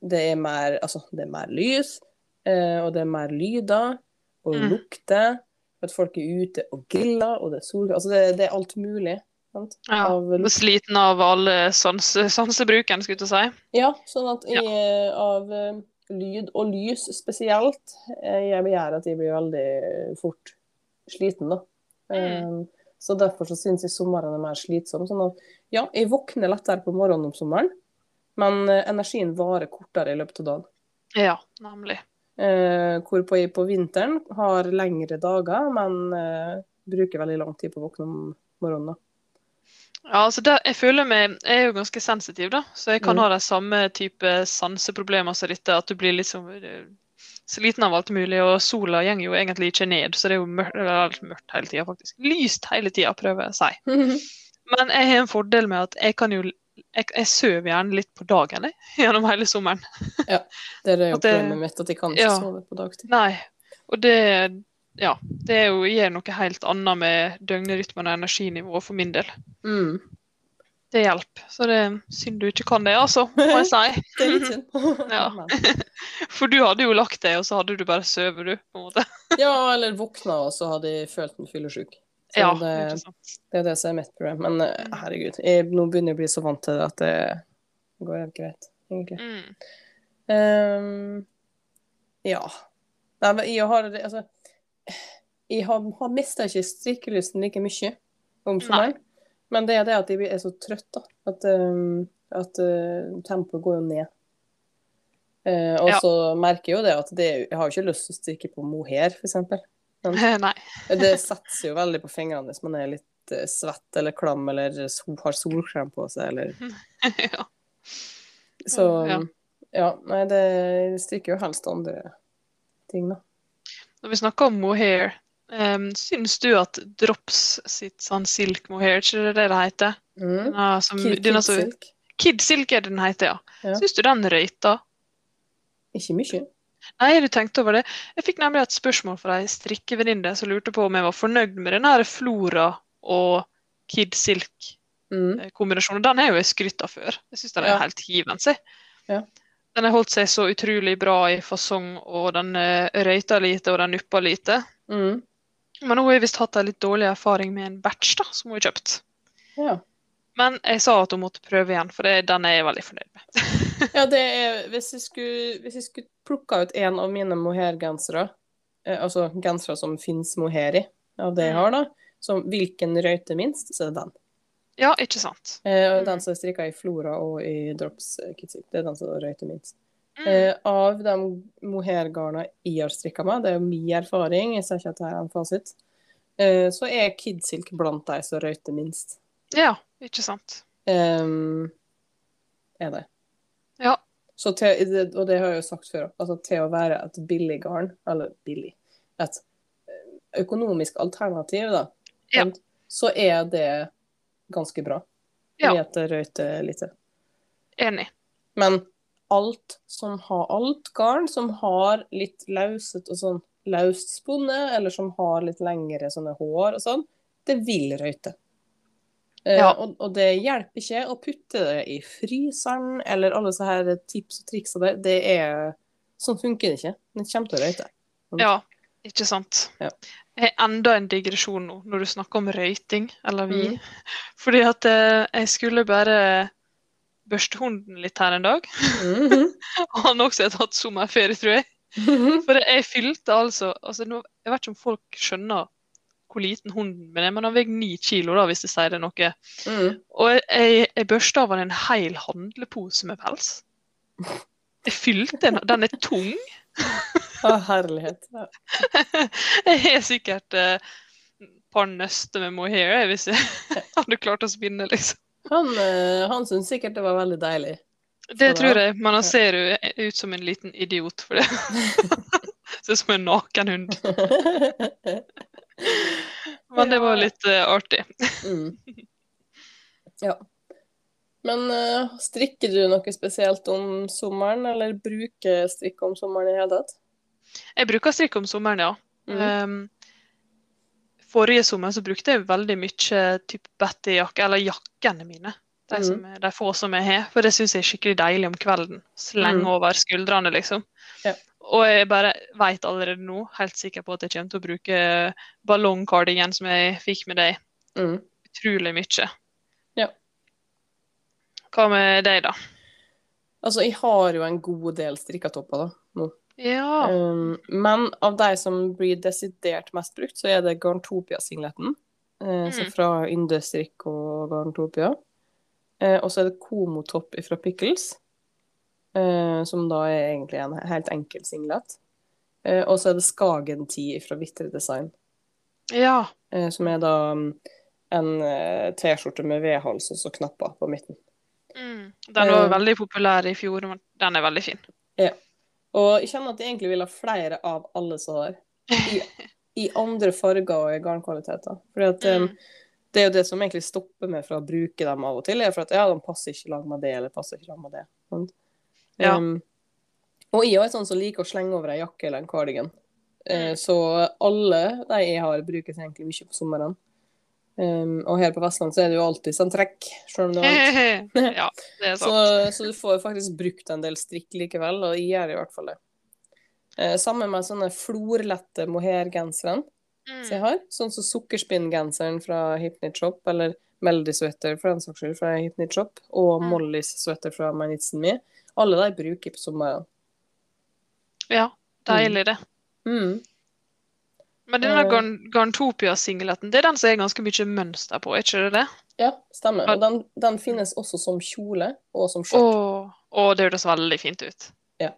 det er mer Altså, det er mer lys, eh, og det er mer lyder og Mm. lukter. At folk er ute og griller, og det er sol Altså, det, det er alt mulig. Sant? Ja, Av. Sliten av alle sans, sansebruken, skulle jeg si. Ja, sånn at jeg, ja. av eh, lyd og lys spesielt, eh, jeg gjør at jeg blir veldig fort sliten, da. Mm. Eh, Så derfor så syns jeg sommeren er mer slitsom. Sånn at ja, jeg våkner lettere på morgenen om sommeren, men eh, energien varer kortere i løpet av dagen. Ja, nemlig. Eh, hvorpå jeg på vinteren har lengre dager, men eh, bruker veldig lang tid på å våkne om morgenen. Ja, altså det, jeg føler meg, jeg er jo ganske sensitiv, da, så jeg kan Mm. ha de samme type sanseproblemer som dette. At du blir liksom eh, sliten av alt mulig, og sola går jo egentlig ikke ned. Så det er jo mørkt, eller mørkt hele tida, faktisk. Lyst hele tida, prøver jeg å si. Men jeg har en fordel med at jeg kan jo jeg, jeg sover gjerne litt på dagen jeg, gjennom hele sommeren. ja, Det er jo det- problemet mitt, at jeg kan ikke Ja. sove på dagtid. Nei. Og det ja, det er jo, gjør noe helt annet med døgnrytmen og energinivået for min del. Mm. Det hjelper. Så det er synd du ikke kan det, altså, må jeg si. Det er litt synd. Ja. For du hadde jo lagt deg, og så hadde du bare sovet, du. på en måte. Ja, eller våkna, og så hadde jeg følt meg fyllesyk. Så Ja, det, det er det som er mitt problem. Men uh, herregud, jeg, nå begynner jeg å bli så vant til det at det går helt greit, egentlig. Mm. Um, ja. Nei, men jeg har altså Jeg har, har mista ikke strikkelysten like mye om sommeren. Men det er det at jeg er så trøtt, da. At, um, at uh, tempoet går jo ned. Uh, og Ja. så merker jeg jo det at det, jeg har jo ikke lyst til å strikke på mohair, f.eks. Nei. Det setter jo veldig på fingrene hvis man er litt eh, svett eller klam eller har solkrem på seg eller ja. Så Ja. ja, nei, det stryker jo helst andre ting, da. Når vi snakker om mohair, um, syns du at Drops sitt sånn silk mohair, ikke det det det heter? Mm. Denne som, Kid, denne Silk. Kid Silk er det den heter, ja. Ja. Syns du den røyter? Ikke mye. Nei, du tenkte over det? Jeg fikk nemlig et spørsmål fra ei strikkevenninne som lurte på om jeg var fornøyd med den her Flora og Kid Silk-kombinasjonen. Mm. Den har jo jeg skrytt av før. Jeg syns den er Ja. helt hivende. Ja. Den har holdt seg så utrolig bra i fasong, og den røyta røyter lite, og den nupper lite. Mm. Men nå har jeg visst hatt en litt dårlig erfaring med en batch da, som hun har kjøpt. Ja. Men jeg sa at hun måtte prøve igjen, for det, den er jeg veldig fornøyd med. ja, det er Hvis jeg skulle, hvis jeg skulle plukka ut en av mine mohairgensere, eh, altså gensere som fins mohair i, av det jeg Mm. har, da, som hvilken røyte minst, så er det den. Ja, ikke sant? Eh, og Mm. Den som er strikka i Flora og i Drops eh, Det er den som røyter minst. Mm. Eh, av de mohairgarna jeg har strikka med, det er jo min erfaring, jeg ser ikke at det er en fasit, eh, så er Kidsilk blant de som røyter minst. Ja, ikke sant? Um, er det. Ja. Så til, og det har jeg jo sagt før, altså til å være et billig garn, eller billig, et eh, økonomisk alternativ, da, Ja. så er det ganske bra. Ja. Det røyter lite. Enig. Men alt som har alt garn som har litt lauset og sånn løst spunnet, eller som har litt lengre sånne hår og sånn, det vil røyte. Eh, Ja. og, og det hjelper ikke å putte det i fryseren, eller alle så her tips og triks og det. Det er Sånn funker det ikke. Det kommer til å røyte. Ja, ikke sant. Ja. Jeg har enda en digresjon nå, når du snakker om røyting, eller vi. Mm. Fordi at eh, jeg skulle bare børste hunden litt her en dag. Mm -hmm. han også har tatt sommerferie, tror jeg. For jeg fylte altså, altså nå, Jeg vet ikke om folk skjønner hvor liten hunden min er, men han veier ni kilo, da, hvis det sier det noe. Mm. Og jeg, jeg børsta av han en hel handlepose med pels. Jeg fylte den, den er tung. Å, herlighet. Ja. Jeg har sikkert eh, et par nøster med mohair hvis jeg hadde klart å spinne, liksom. Han, eh, han syntes sikkert det var veldig deilig. Det tror jeg, men han ser jo ut som en liten idiot for det. Ser ut som en naken hund. Men det var litt uh, artig. Mm. Ja. Men uh, strikker du noe spesielt om sommeren, eller bruker strikk om sommeren i hele tatt? Jeg bruker strikk om sommeren, ja. Mm. Um, forrige sommer så brukte jeg veldig mye typ Betty-jakke, eller jakkene mine. De, Mm. er- de få som jeg har. For det syns jeg er skikkelig deilig om kvelden. Slenge Mm. over skuldrene, liksom. Ja. Og jeg bare veit allerede nå, helt sikker på at jeg kommer til å bruke ballongcardigan som jeg fikk med deg, Mm. utrolig mye. Ja. Hva med deg, da? Altså, jeg har jo en god del strikkatopper, da. Nå. Ja. Um, men av de som blir desidert mest brukt, så er det Garntopia-singleten. Eh, så Mm. fra Yndestrikk og Garntopia. Uh, og så er det Komotopp fra Pickles, eh, som da er egentlig en helt enkel singlet. Uh, og så er det Skagen 10 fra Vitre Design, ja. Uh, som er da um, en T-skjorte med V-hals og så knapper på midten. Mm. Den var veldig populær i fjor, men den er veldig fin. Og jeg kjenner at jeg egentlig vil ha flere av alle som har. I, I andre farger og i garnkvaliteter. Fordi at um, det er jo det som egentlig stopper meg fra å bruke dem av og til, er for at ja, de passer ikke lag med det, eller passer ikke lag med det. Sant? Ja. Um, og jeg er sånn som liker å slenge over ei jakke eller en cardigan. Mm. så alle de jeg har, brukes egentlig mye på sommeren. Um, og her på Vestland så er det jo alltid sånn trekk, selv om det er varmt. ja, det er Så, sant. så du får faktisk brukt en del strikk likevel, og jeg gjør i hvert fall det. Uh, sammen med sånne florlette mohairgensere som jeg Mm. har. Sånn som sukkerspinngenseren fra Hypnit Shop, eller Melody Sweater for den saks skyld fra Hypnit Shop, og Mm. Mollys sweater fra My Me. Alle de bruker på sommeren. Ja, deilig det. Mm. Men denne Eh. Garn Garntopia-singleten, det er den som er ganske mye mønster på, er ikke det det? Ja, stemmer. Og den, den finnes også som kjole og som skjørt. å, det høres veldig fint ut. Ja.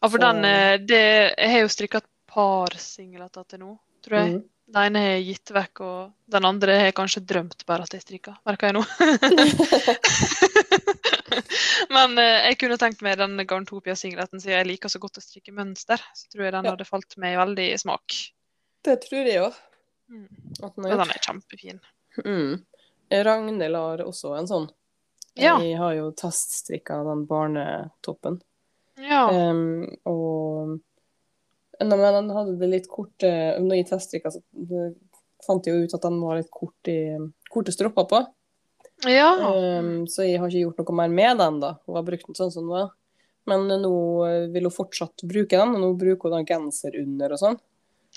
Ja, for den eh, det, Jeg har jo strikka et par singleter til nå. tror jeg. Mm. Den ene har jeg gitt vekk, og den andre har jeg kanskje drømt bare at jeg strikka. Merker jeg nå. Men eh, jeg kunne tenkt meg den Garntopia-singleten, siden jeg liker så godt å strikke mønster. Så tror jeg den Ja. hadde falt meg veldig i smak. Det tror jeg òg. Mm. Og den er kjempefin. Mm. Ragnhild har også en sånn. Ja. Jeg har jo teststrikka den barnetoppen. Ja. Um, og Nei, men den hadde det litt korte Når jeg teststrikka, så fant jeg jo ut at den var litt kort i, korte stropper på. Ja. Um, så jeg har ikke gjort noe mer med den, da. Hun har brukt den sånn som den var. Men nå vil hun fortsatt bruke den, og nå bruker hun den genser under og sånn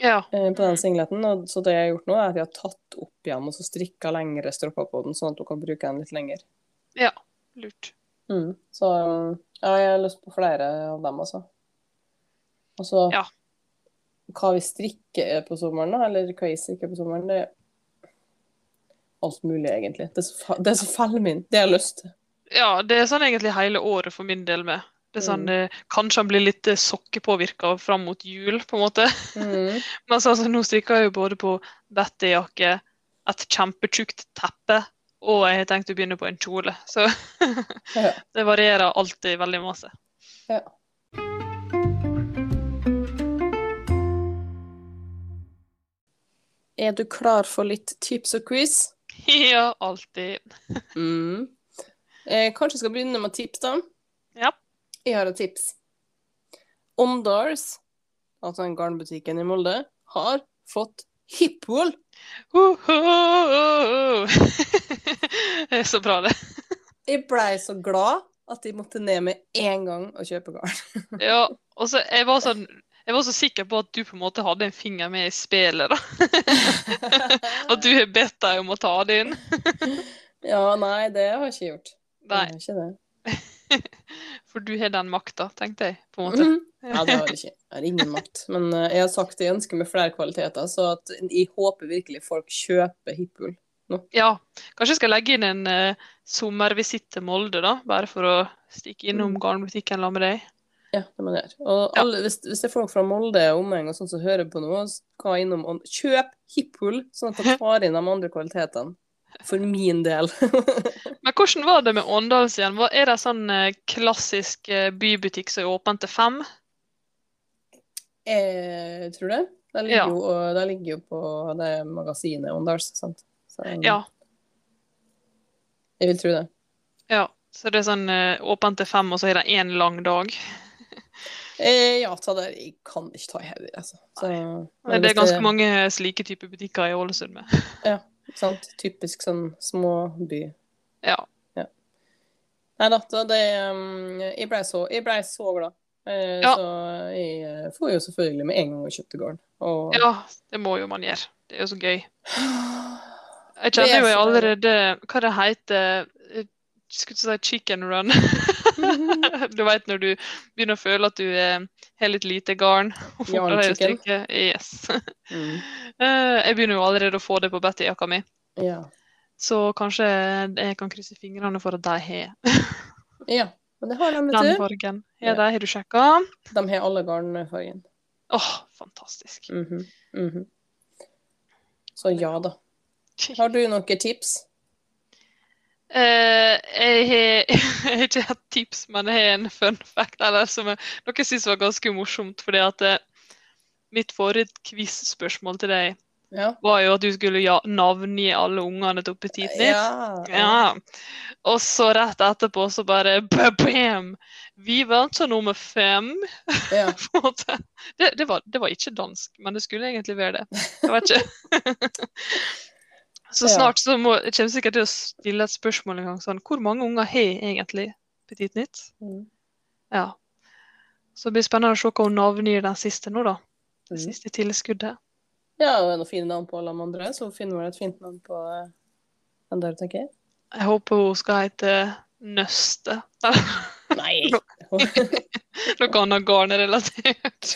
ja. eh, på den singleten. Og, så det jeg har gjort nå, er at jeg har tatt opp igjen og så strikka lengre stropper på den, sånn at hun kan bruke den litt lenger. Lurt. Mm. Så ja, jeg har lyst på flere av dem, altså. Og så Ja. hva vi strikker på sommeren, da, eller hva jeg strikker på sommeren, det alt mulig, egentlig. Det er så, fa- det så fellmint. Det har jeg lyst til. Ja, det er sånn egentlig hele året for min del med. Det er sånn, Mm. eh, Kanskje han blir litt eh, sokkepåvirka fram mot jul, på en måte. Mm. Men altså, nå strikker jeg jo både på Betty-jakke, et kjempetjukt teppe, og jeg har tenkt å begynne på en kjole. Så det varierer alltid veldig masse. Ja. Er du klar for litt tips og quiz? Ja, alltid. Mm. Eh, kanskje jeg skal begynne med tips, da? Ja. Jeg har et tips. Ondars, altså den garnbutikken i Molde, har fått hippwool. Uhu! Det er så bra, det. Jeg blei så glad at jeg måtte ned med en gang og kjøpe garn. Ja, og så jeg var sånn jeg var så sikker på at du på en måte hadde en finger med i spillet. da. At du har bedt deg om å ta det inn. ja, nei, det har jeg ikke gjort. Nei, ikke det. for du har den makta, tenkte jeg. på en måte. Mhm. Ja, det har jeg ikke. Jeg har ingen makt. Men eh, jeg har sagt jeg ønsker meg flere kvaliteter, så jeg håper virkelig folk kjøper hippwool. Ja, kanskje jeg skal legge inn en uh, sommervisitt til Molde, da. Bare for å stikke innom Mm. garnbutikken sammen med deg. Ja, det må jeg gjøre. Og alle, hvis, hvis det er folk fra Molde og omheng og sånn som hører på noe, skal innom og kjøp hippwool, sånn at de tar inn de andre kvalitetene. For min del. Men hvordan var det med Åndals igjen? Er det sånn eh, klassisk eh, bybutikk som er åpen til fem? jeg tror det. Det ligger, Ja. jo, det ligger jo på det magasinet Åndals, sant. Så Ja. jeg vil tro det. ja. Så det er sånn eh, åpent til fem, og så er det én lang dag. Eh, ja, det. Jeg kan ikke ta i hodet, altså. Så, Nei, Men det er ganske mange slike typer butikker i Ålesund med. Ja, Sant? Typisk sånn småby. Ja. Nei da, det um, Jeg blei så, ble så glad. Eh, Ja. Så jeg eh, får jo selvfølgelig med en gang kjøpte gården. Og ja, det må jo man gjøre. Det er jo så gøy. Jeg er kjenner jo jeg allerede Hva det heter eh, Skulle ikke si chicken run. du vet når du begynner å føle at du eh, har litt lite garn. og. Yes. mm. Eh, jeg begynner jo allerede å få det på Betty-jakka mi, Ja. så kanskje jeg kan krysse fingrene for at de har ja. Men det har de, den vet du. fargen. Ja. De har du sjekka? De har alle garnfargen. Åh, fantastisk. Mhm, mhm. Så ja da. Har du noen tips? Eh, jeg har ikke hatt tips, men jeg har en fun fact eller, som jeg, noe jeg syns var ganske morsomt. fordi at eh, mitt forrige quiz-spørsmål til deg Ja. var jo at du skulle ja, navngi alle ungene til Petit Nytt. Ja. Ja. Og så rett etterpå så bare bam! Vi vant til nummer fem. ja. Det, det, var, det var ikke dansk, men det skulle egentlig være det. Jeg vet ikke. Så snart så må, jeg kommer sikkert til å stille et spørsmål en gang sånn Hvor mange unger har egentlig Petit Nytt? Mm. Ja. Så det blir spennende å se hva hun navngir den siste nå, da. Det mm. siste tilskuddet. Ja, og noen fine navn på alle de andre, så finner vi et fint navn på eh, den der, tenker jeg. Jeg håper hun skal hete Nøste. Nei! Noe annet garnrelatert.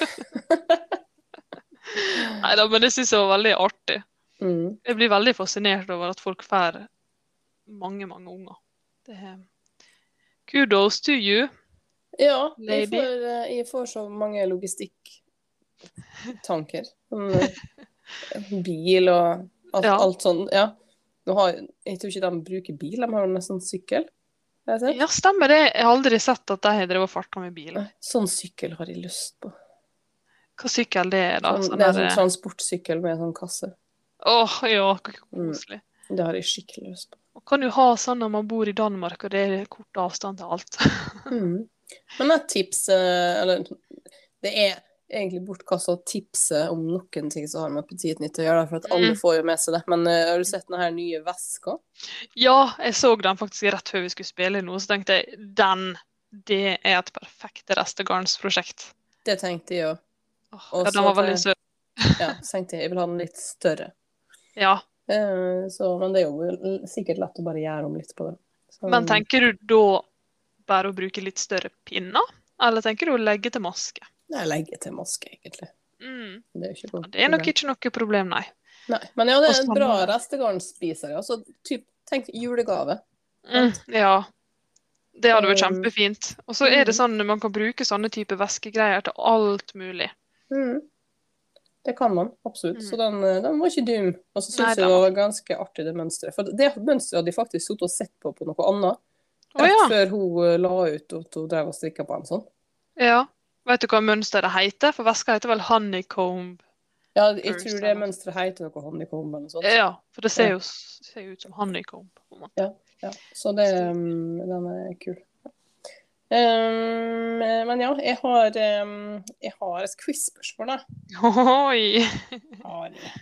Nei da, men det syns jeg var veldig artig. Mm. Jeg blir veldig fascinert over at folk får mange, mange unger. Det er Kudos to you. Ja, jeg får, eh, jeg får så mange logistikktanker. Men, eh, bil og alt, Ja. alt sånt. Ja. Har, jeg tror ikke de bruker bil, de har nesten sykkel. Ja, stemmer det. Jeg har aldri sett at de har drevet farta med bil. Nei, Sånn sykkel har jeg lyst på. Hva sykkel det er, da? Sånn, Sånn det er en sånn transportsykkel med sånn kasse. Åh, ja, Mm. koselig. Det har jeg skikkelig lyst på. Og kan jo ha sånn når man bor i Danmark og det er kort avstand til alt. Mm. Men et tips Eller det er egentlig bortkasta å tipse om noen ting som har med Appetittnytt å gjøre, for at alle Mm. får jo med seg det. Men uh, har du sett denne nye veska? Ja, jeg så den faktisk rett før vi skulle spille nå, så tenkte jeg den, det er et perfekt restegarnsprosjekt. Det tenkte jeg òg. Ja, den var veldig søt. Ja, så tenkte jeg jeg vil ha den litt større. Ja. Eh, Så, men det er jo sikkert lett å bare gjøre om litt på det. Så, Men tenker du da bare å bruke litt større pinner, eller tenker du å legge til maske? Nei, legge til maske, egentlig. Mm. Det er, noe Det er nok ikke noe problem, nei. Nei. Men ja, det er en sånn- bra restegarnspiser. Altså, Så typ, tenk julegave. Mm, ja. Det hadde vært Um, kjempefint. Og så er det sånn sånn man kan bruke sånne type væskegreier til alt mulig. Mm. Det kan man, absolutt. Så den, eh, den var ikke dum. Og så Mm. Syns jeg det var ganske artig, det mønsteret. For det mønsteret hadde de faktisk sittet og sett på på noe annet. Rett ja. før hun eh, la ut at hun drev og strikka på en sånn. ja. Vet du hva mønsteret heter? For veska heter vel honeycomb. Ja, jeg First, tror det mønsteret heter noe honeycomb eller noe sånt. Ja, for det ser jo ser jo ut som honeycomb. Ja. Ja, så det, um, den er kul. Um, men ja, jeg har, um, jeg har et quiz-spørsmål, da. Oi! Har jeg.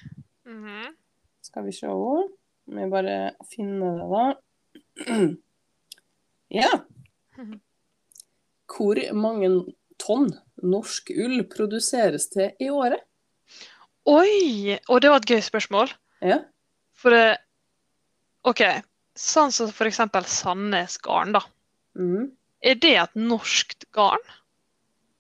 Mhm. Skal vi se Må jeg bare finne det, da. Ja. Mhm. Hvor mange tonn norsk ull produseres til i året? Oi! Og det var et gøy spørsmål. Ja. For det OK. Sånn som for eksempel Sandnes Garn, da. Mm. Er det et norskt garn?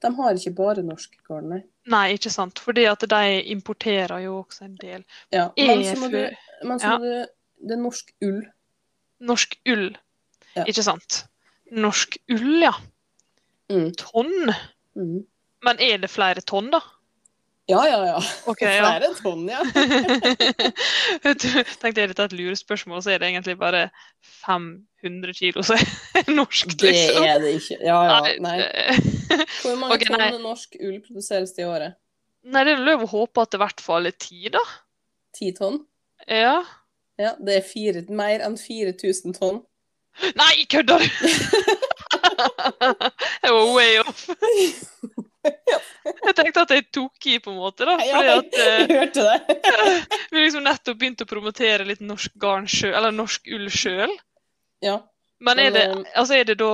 De har ikke bare norsk garn, nei. Nei, ikke sant. Fordi at de importerer jo også en del. Ja. Er Men så må du, Ja. du Det er norsk ull. Norsk ull, Ja. ikke sant? Norsk ull, ja. Mm. Tonn. Mm. Men er det flere tonn, da? Ja, ja, ja. Ok, ja. Flere tonn, ja. Jeg tenkte er dette et lurespørsmål, så er det egentlig bare 500 kilo som er norsk, Det liksom. er det ikke. Ja, ja. Nei. det- Hvor mange okay, tonn norsk ull produseres det i året? Nei, det er lov å håpe at det i hvert fall er ti, da. Ti tonn? Ja. Ja, det er fire, mer enn 4000 tonn. Nei, kødder du?! Jeg var way off. Jeg tenkte at jeg tok i, på en måte, da. Ja, Fordi at eh, jeg hørte det. vi liksom nettopp begynte å promotere litt norsk garn sjøl, eller norsk ull sjøl. Ja. Men er det, eh, altså er det da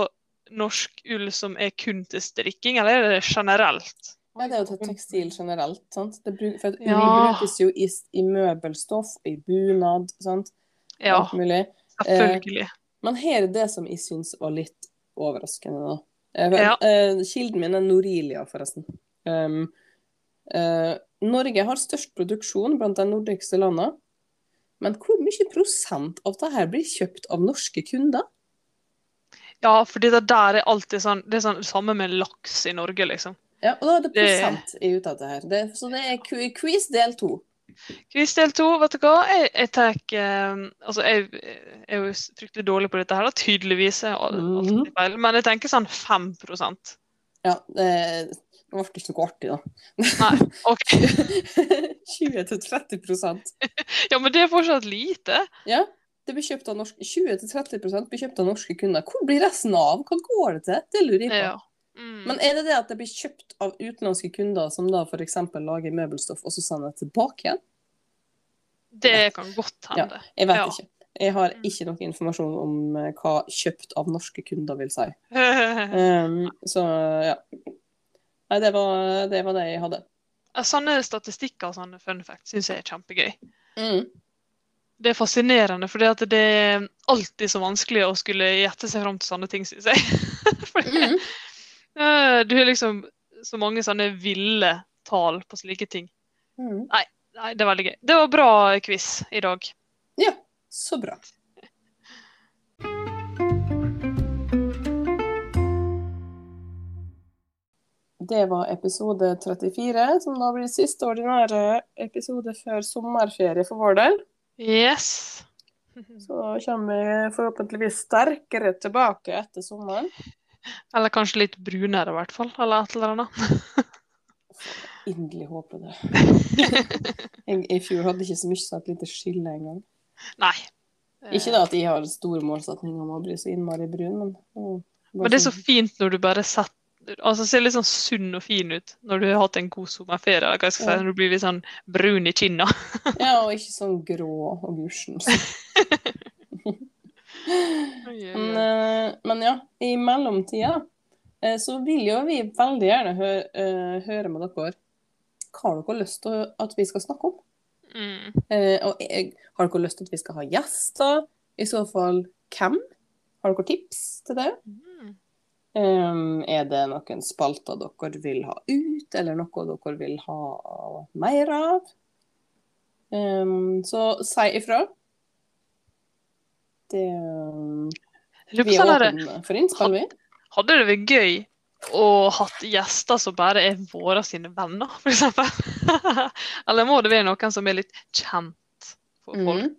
norsk ull som er kun til strikking, eller er det generelt? Ja, det er jo til tekstil generelt. sant? Det bruk, for Ja. Brukes jo i, i møbelstoff, i bunad, sant? Ja, selvfølgelig. Eh, selvfølgelig. Men her er det som jeg syns var litt overraskende, da. Eh, Ja. eh, kilden min er Norilia, forresten. Um, uh, Norge har størst produksjon blant de nordligste landene. Men hvor mye prosent av dette blir kjøpt av norske kunder? Ja, fordi det der er alltid sånn Det er sånn samme med laks i Norge, liksom. Ja, og da er det Det- prosent jeg er ute etter her. Det, så det er quiz del to. Del to, vet du hva? Jeg, jeg tar eh, Altså, jeg, jeg er jo fryktelig dårlig på dette her, da. Tydeligvis. Jeg har Mhm. alltid feil. Men jeg tenker sånn 5 Ja, det, det ble ikke noe artig, da. Nei, OK. 20-30% Ja, men det er fortsatt lite. Ja, det blir kjøpt av norske 20-30 blir kjøpt av norske kunder. Hvor blir resten av? Hva går det til? Det lurer jeg på. Ja. Mm. Men er det det at det blir kjøpt av utenlandske kunder som da f.eks. lager møbelstoff, og så sender det tilbake igjen? det kan godt hende. Jeg vet Ja. ikke. Jeg har Mm. ikke noe informasjon om eh, hva kjøpt av norske kunder vil si. Um, så ja. Nei, det var, det var det jeg hadde. Sånne statistikker og sånne fun facts syns jeg er kjempegøy. Mm. Det er fascinerende, for det er alltid så vanskelig å skulle gjette seg fram til sånne ting, syns jeg. Fordi, Mm. Eh, du har liksom så mange sånne ville tall på slike ting. Mm. Nei, det er veldig gøy. Det var bra quiz i dag. Ja, så bra. det var episode 34, som da blir siste ordinære episode før sommerferie for vår del. Yes. Så kommer vi forhåpentligvis sterkere tilbake etter sommeren. Eller kanskje litt brunere, i hvert fall. Eller et eller annet. Inderlig håper det. Jeg, I fjor hadde ikke så mye som et lite skille engang. Nei. Ikke da at jeg har store målsetninger om å bli så innmari brun, men å, Men det er så sånn- fint når du bare setter Altså ser litt sånn sunn og fin ut når du har hatt en god sommerferie. Eller hva jeg skal si, når du blir litt sånn brun i kinna. Ja, og ikke sånn grå og gusjen. Men, eh, men ja, i mellomtida eh, så vil jo vi veldig gjerne hø eh, høre med dere hva har dere lyst til at vi skal snakke om. Mm. Og har dere lyst til at vi skal ha gjester? I så fall hvem? Har dere tips til det? Mm. Um, er det noen spalter dere vil ha ut, eller noe dere vil ha mer av? Um, så si ifra. Det um, Vi er sånn der, åpne for innspill, vi. Hadde det vært gøy å hatt gjester som bare er våre sine venner, f.eks.? Eller må det være noen som er litt kjent for folk? Mm.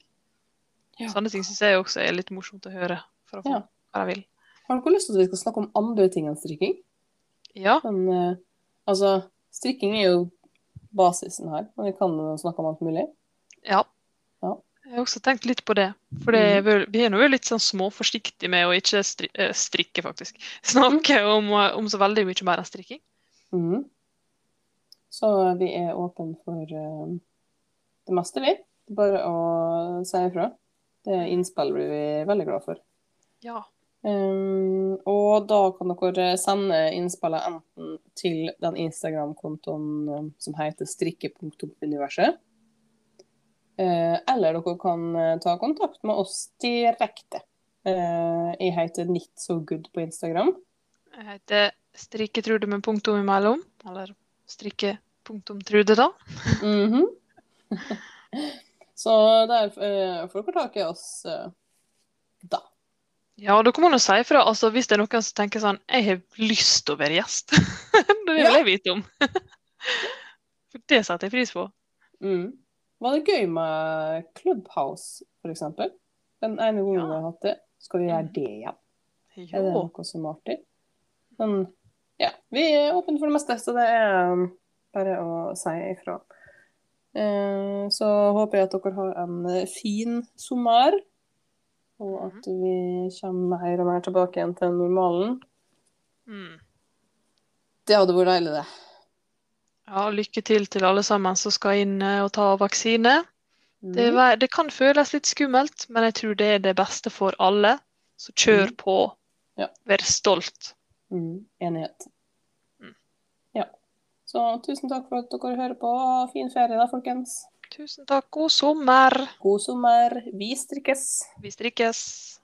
Ja. Sånne ting syns jeg også er litt morsomt å høre fra folk. Ja. Hva de vil. Har dere lyst til at vi skal snakke om andre ting enn strikking? Ja. Men, eh, altså, strikking er jo basisen her, men vi kan snakke om alt mulig. ja. Jeg har også tenkt litt på det. For det er vel- vi er nå litt sånn småforsiktige med å ikke eh, strikke, faktisk. Snakke om, eh, om så veldig mye mer enn strikking. Mm. Så vi er åpne for eh, det meste, vi. Bare å si ifra. Det innspill blir vi veldig glad for. Ja. Um, og da kan dere sende innspillet enten til den Instagram-kontoen som heter strikke.universet. Eh, eller dere kan eh, ta kontakt med oss direkte. Eh, jeg heter Knit So Good på Instagram. Jeg heter Strikketrude med punktum imellom. Eller strikke.trude, da. Mhm. Så der får dere tak i oss da. Ja, dere må nå si ifra altså, hvis det er noen som tenker sånn Jeg har lyst til å være gjest. det vil jeg vite om. For det setter jeg pris på. Mm. Var det gøy med Clubhouse, eksempel? Den ene gangen Ja. vi har hatt det. Skal vi gjøre det igjen? Er det noe som er artig? Men ja, vi er åpne for det meste, så det er um, bare å si ifra. Eh, så håper jeg at dere har en fin sommer, og at vi kommer mer og mer tilbake igjen til normalen. Mm. Det hadde vært deilig, det. Ja, lykke til til alle sammen som skal inn eh, og ta vaksine. Det, Mm. Det, det kan føles litt skummelt, men jeg tror det er det beste for alle. Så kjør Mm. på. Ja. Vær stolt. Mm. Enighet. Mm. Ja. Så tusen takk for at dere hører på. Ha Fin ferie da, folkens. Tusen takk. God sommer. God sommer. Vi strikkes. Vi strikkes.